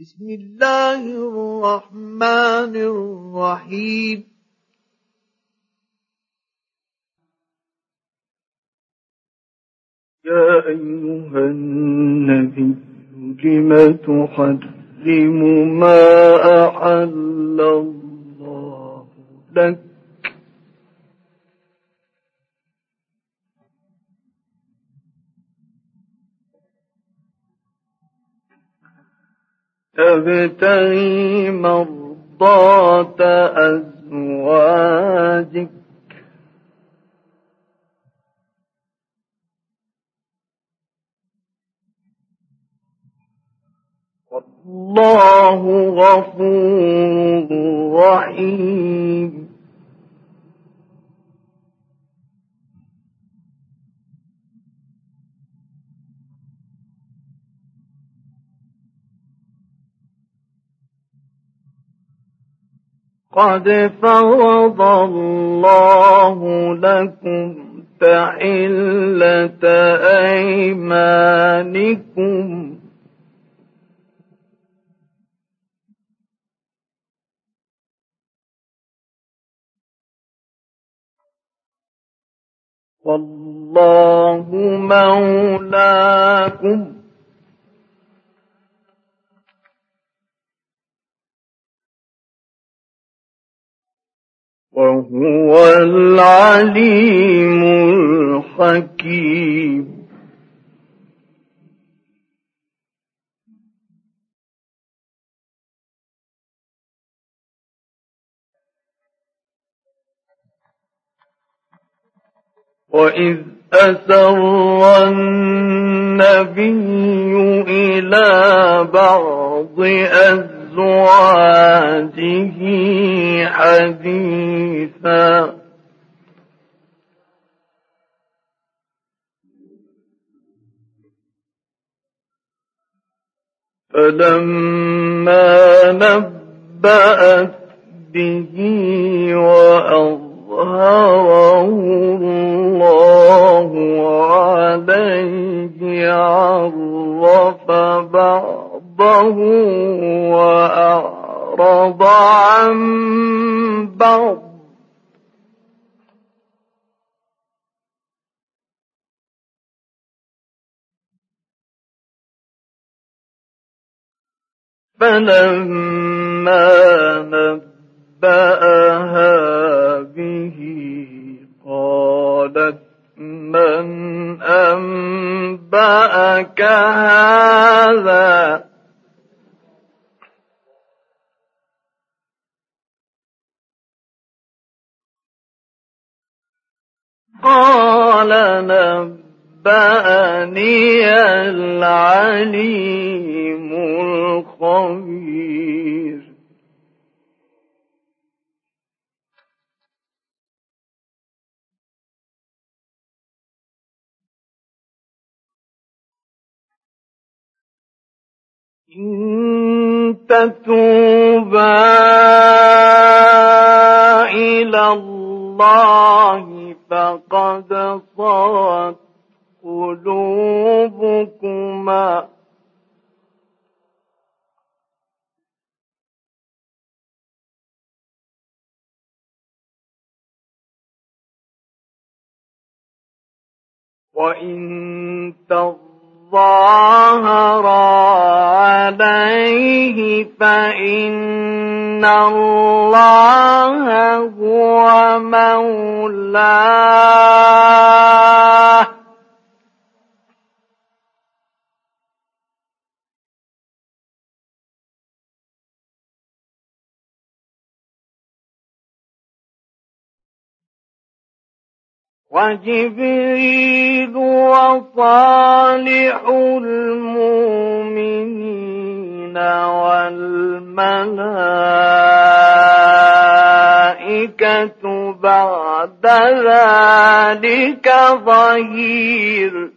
بسم الله الرحمن الرحيم. يا أيها النبي لم تحرم ما أحل الله لك؟ تبتغي مرضات أزواجك. والله غفور رحيم. قد فرض الله لكم تحلة أيمانكم. والله مولاكم وهو العليم الحكيم. وإذ أسر النبي إلى بعض أزواجه أزواجه فلما نبأت به وأظهره الله عليه عرف بعضه وأعرف أعرض عن بعض. فلما نبأها به قالت من أنبأك هذا؟ قال نبأني العليم الخبير. إن تتوبا إلى الله فقد صغت قلوبكما. وإن تظاهر عليه فإن الله هو مولاه. وجبريل وصالح المؤمنين والملائكة بعد ذلك ظهير.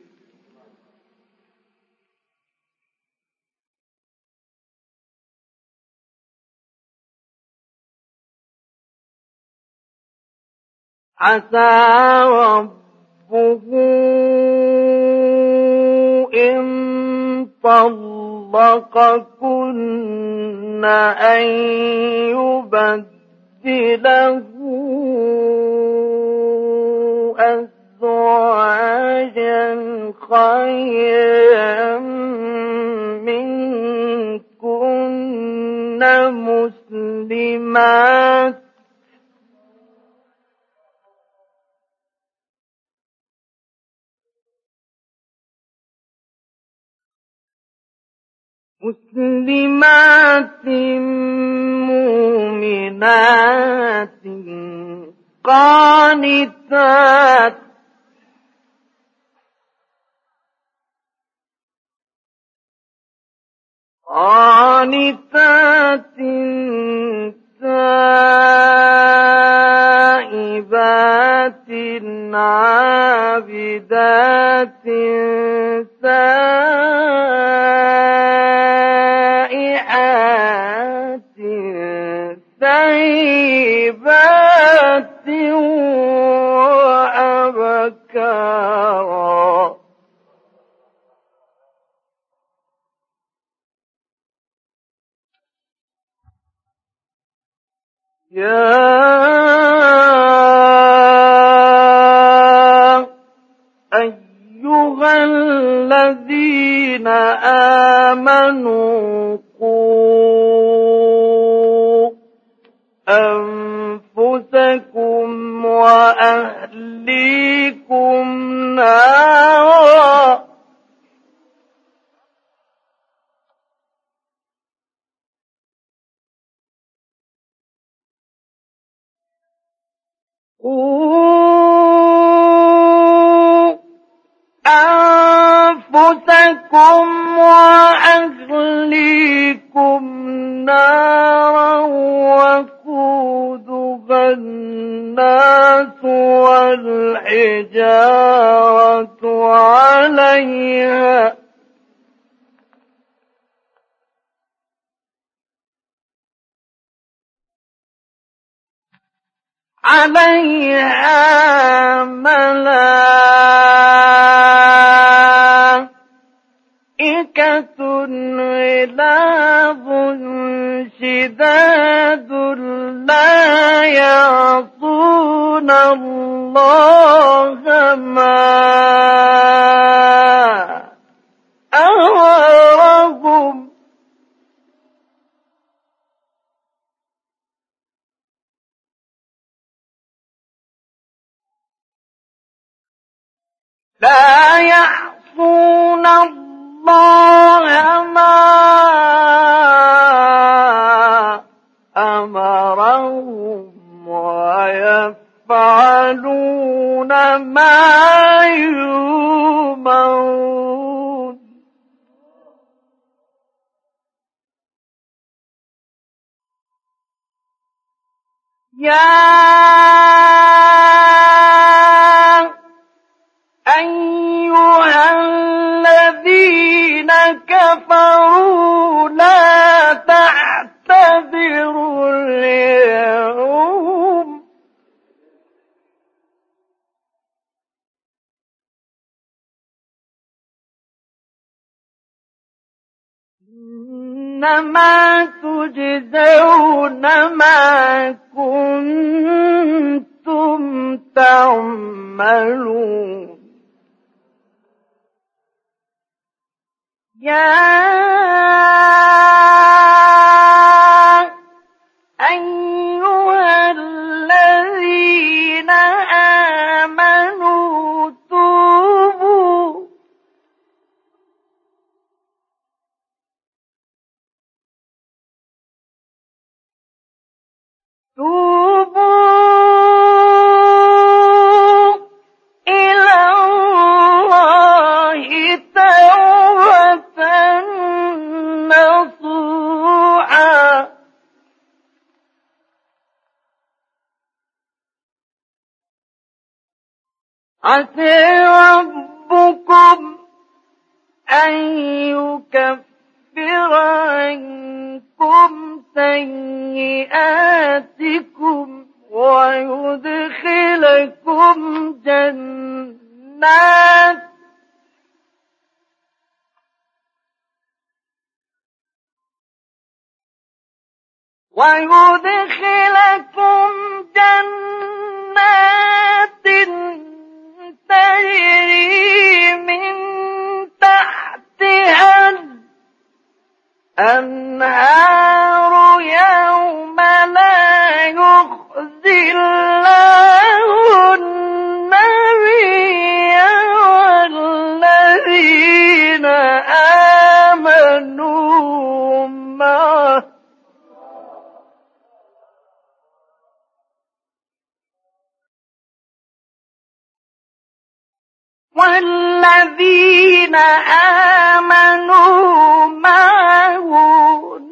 عسى ربه إن طلق طلقكن أن يبدله أزواجا خيرا منكن مسلمات مسلمات مؤمنات قانتات قانتات تائبات عابدات سائحات آمنوا قوا أنفسكم وأهليكم نارا. أنفسكم وأهليكم نارا وقودها الناس والحجارة عليها عليها ملائكة غلاظ شداد لا يعصون الله ما أمرهم لا يعصون الله يا أيها الذين كفروا لا تعتذروا. إنما تجزون ما كنتم تعملون. يا عسى ربكم أن يكفر عنكم سيئاتكم ويدخلكم جنات ويدخلكم جنات تجري من تحتها الأنهار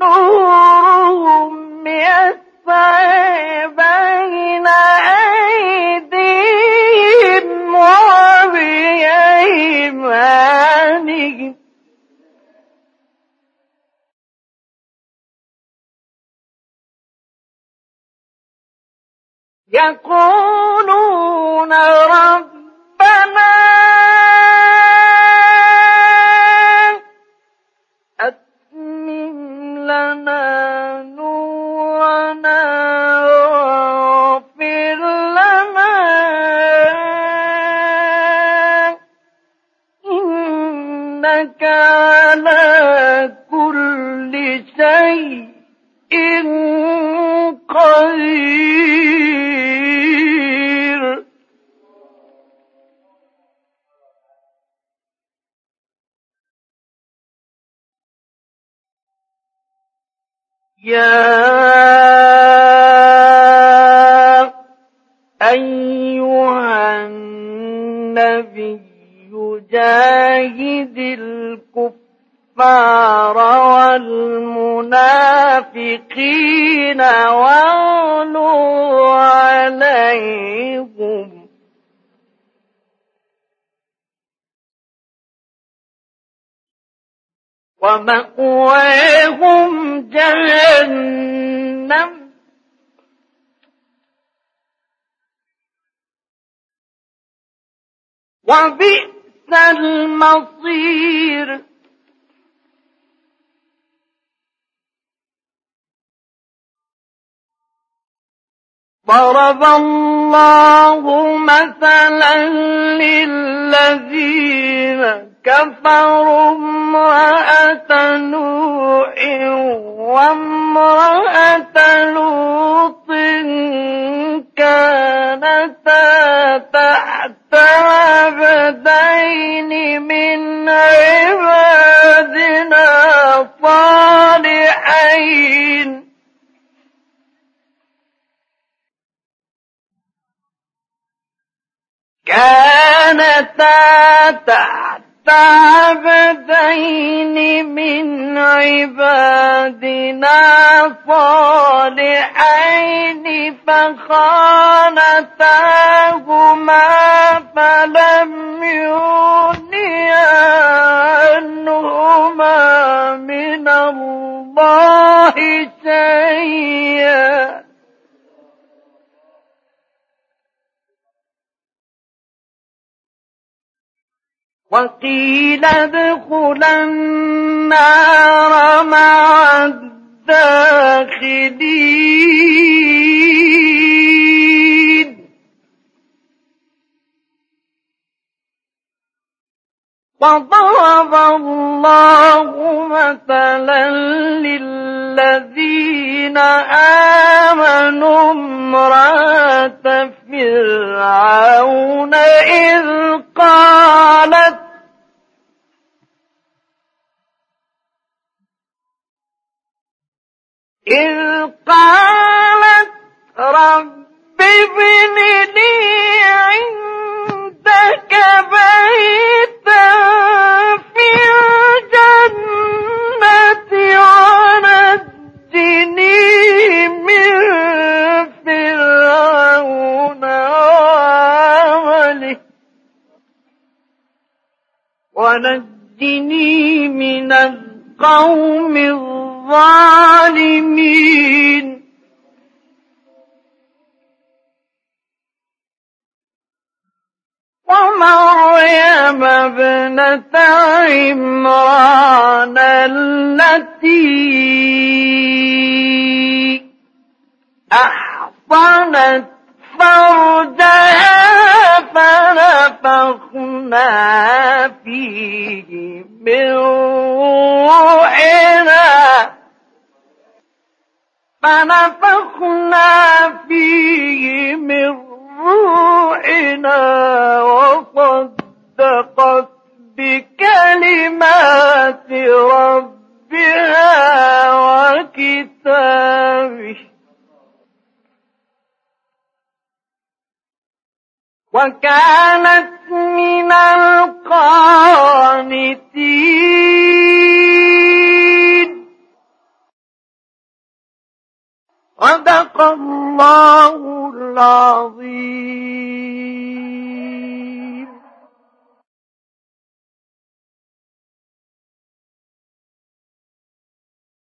نورهم يسعى بين أيديهم يقولون ربنا كل شيء قدير. يا أيها النبي جاهد الكفار والمنافقين واغلوا عليهم ومأواهم جهنم وبئس المصير ضرب الله مثلا للذين كفروا امرأة نوح وامرأة لوط كانتا تحت عبدين من عبادنا صالحين. تحت عبدين من عبادنا صالحين فخانتاهما فلم يغنيا عنهما من الله شيئا. وقيل ادخلا النار مع الداخلين. وضرب الله مثلا للذين آمنوا امرأة فرعون إذ قالت إذ قالت رب ابن لي عندك بيتا في الجنة ونجني من فرعون ونجني من القوم الظالمين. ومريم ابنة عمران التي أحصنت فرجها فنفخنا فيه من روحنا. فنفخنا فيه من روحنا وصدقت بكلمات ربها وكتابه. وكانت من القانتين صدق الله العظيم.